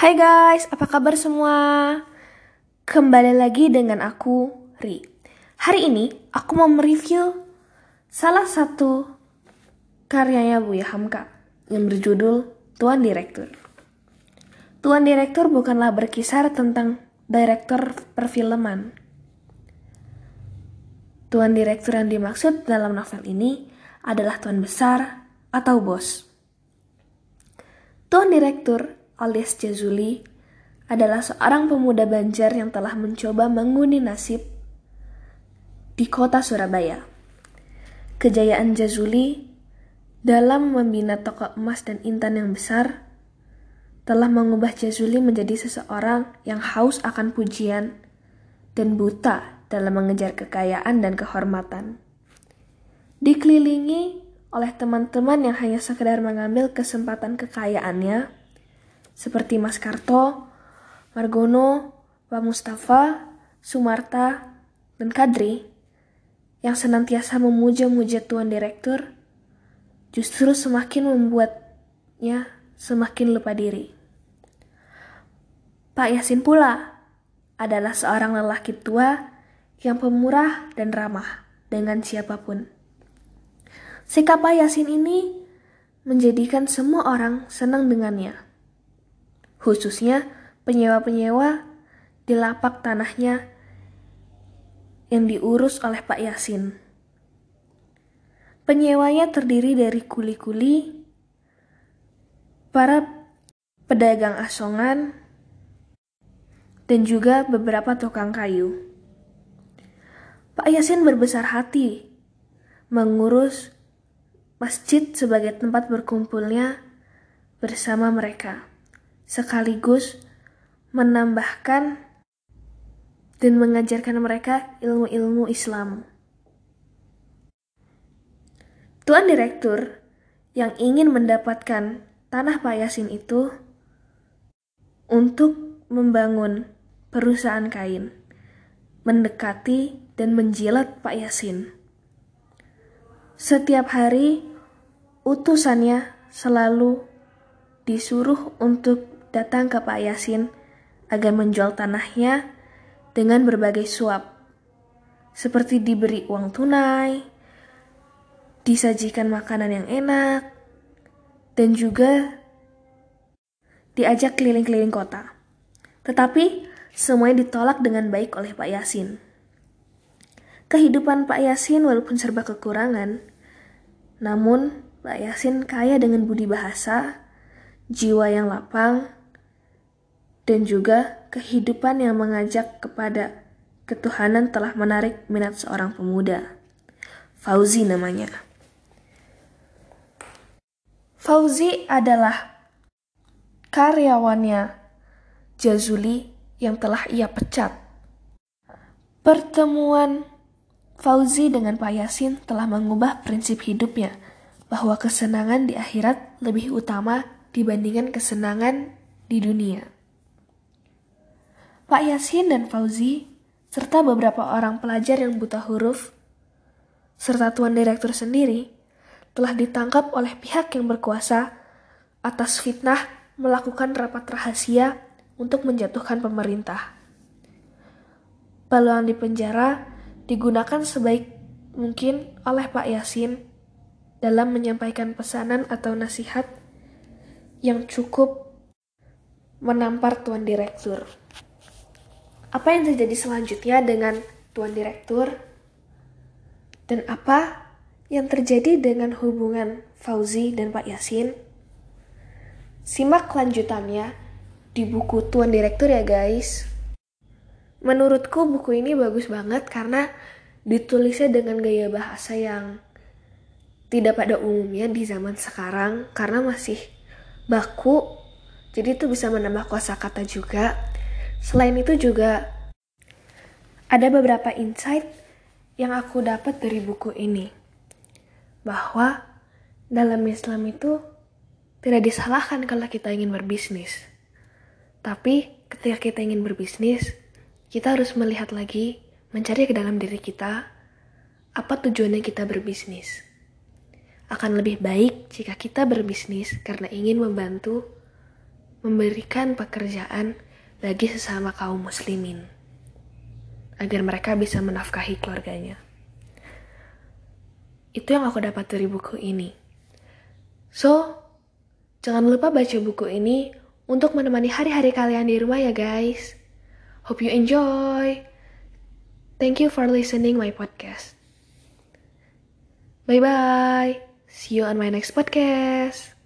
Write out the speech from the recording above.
Hai guys, apa kabar semua? Kembali lagi dengan aku, Ri. Hari ini aku mau mereview salah satu karyanya Buya Hamka yang berjudul Tuan Direktur. Tuan Direktur bukanlah berkisar tentang direktur perfilman. Tuan Direktur yang dimaksud dalam novel ini adalah Tuan Besar atau Bos. Tuan Direktur alias Jazuli adalah seorang pemuda Banjar yang telah mencoba mengundi nasib di kota Surabaya. Kejayaan Jazuli dalam membina toko emas dan intan yang besar telah mengubah Jazuli menjadi seseorang yang haus akan pujian dan buta dalam mengejar kekayaan dan kehormatan. Dikelilingi oleh teman-teman yang hanya sekedar mengambil kesempatan kekayaannya, seperti Mas Karto, Margono, Pak Mustafa, Sumarta, dan Kadri yang senantiasa memuja-muja Tuan Direktur justru semakin membuatnya semakin lupa diri. Pak Yasin pula adalah seorang lelaki tua yang pemurah dan ramah dengan siapa pun. Sikap Pak Yasin ini menjadikan semua orang senang dengannya khususnya penyewa-penyewa di lapak tanahnya yang diurus oleh Pak Yasin. Penyewanya terdiri dari kuli-kuli, para pedagang asongan, dan juga beberapa tukang kayu. Pak Yasin berbesar hati mengurus masjid sebagai tempat berkumpulnya bersama mereka sekaligus menambahkan dan mengajarkan mereka ilmu-ilmu Islam. Tuan Direktur yang ingin mendapatkan tanah Pak Yasin itu untuk membangun perusahaan kain, mendekati dan menjilat Pak Yasin. Setiap hari utusannya selalu disuruh untuk datang ke Pak Yasin agar menjual tanahnya dengan berbagai suap, seperti diberi uang tunai, disajikan makanan yang enak, dan juga diajak keliling-keliling kota. Tetapi semuanya ditolak dengan baik oleh Pak Yasin. Kehidupan Pak Yasin walaupun serba kekurangan, namun Pak Yasin kaya dengan budi bahasa, jiwa yang lapang, dan juga kehidupan yang mengajak kepada ketuhanan telah menarik minat seorang pemuda. Fauzi namanya. Fauzi adalah karyawannya Jazuli yang telah ia pecat. Pertemuan Fauzi dengan Pak Yasin telah mengubah prinsip hidupnya bahwa kesenangan di akhirat lebih utama dibandingkan kesenangan di dunia. Pak Yasin dan Fauzi, serta beberapa orang pelajar yang buta huruf, serta Tuan Direktur sendiri, telah ditangkap oleh pihak yang berkuasa atas fitnah melakukan rapat rahasia untuk menjatuhkan pemerintah. Peluang di penjara digunakan sebaik mungkin oleh Pak Yasin dalam menyampaikan pesanan atau nasihat yang cukup menampar Tuan Direktur apa yang terjadi selanjutnya dengan Tuan Direktur dan apa yang terjadi dengan hubungan Fauzi dan Pak Yasin. Simak kelanjutannya di buku Tuan Direktur ya guys. Menurutku buku ini bagus banget karena ditulisnya dengan gaya bahasa yang tidak pada umumnya di zaman sekarang karena masih baku jadi itu bisa menambah kosakata juga Selain itu juga ada beberapa insight yang aku dapat dari buku ini. Bahwa dalam Islam itu tidak disalahkan kalau kita ingin berbisnis. Tapi ketika kita ingin berbisnis, kita harus melihat lagi, mencari ke dalam diri kita, apa tujuannya kita berbisnis. Akan lebih baik jika kita berbisnis karena ingin membantu memberikan pekerjaan bagi sesama kaum muslimin agar mereka bisa menafkahi keluarganya. Itu yang aku dapat dari buku ini. So, jangan lupa baca buku ini untuk menemani hari-hari kalian di rumah ya guys. Hope you enjoy. Thank you for listening my podcast. Bye bye. See you on my next podcast.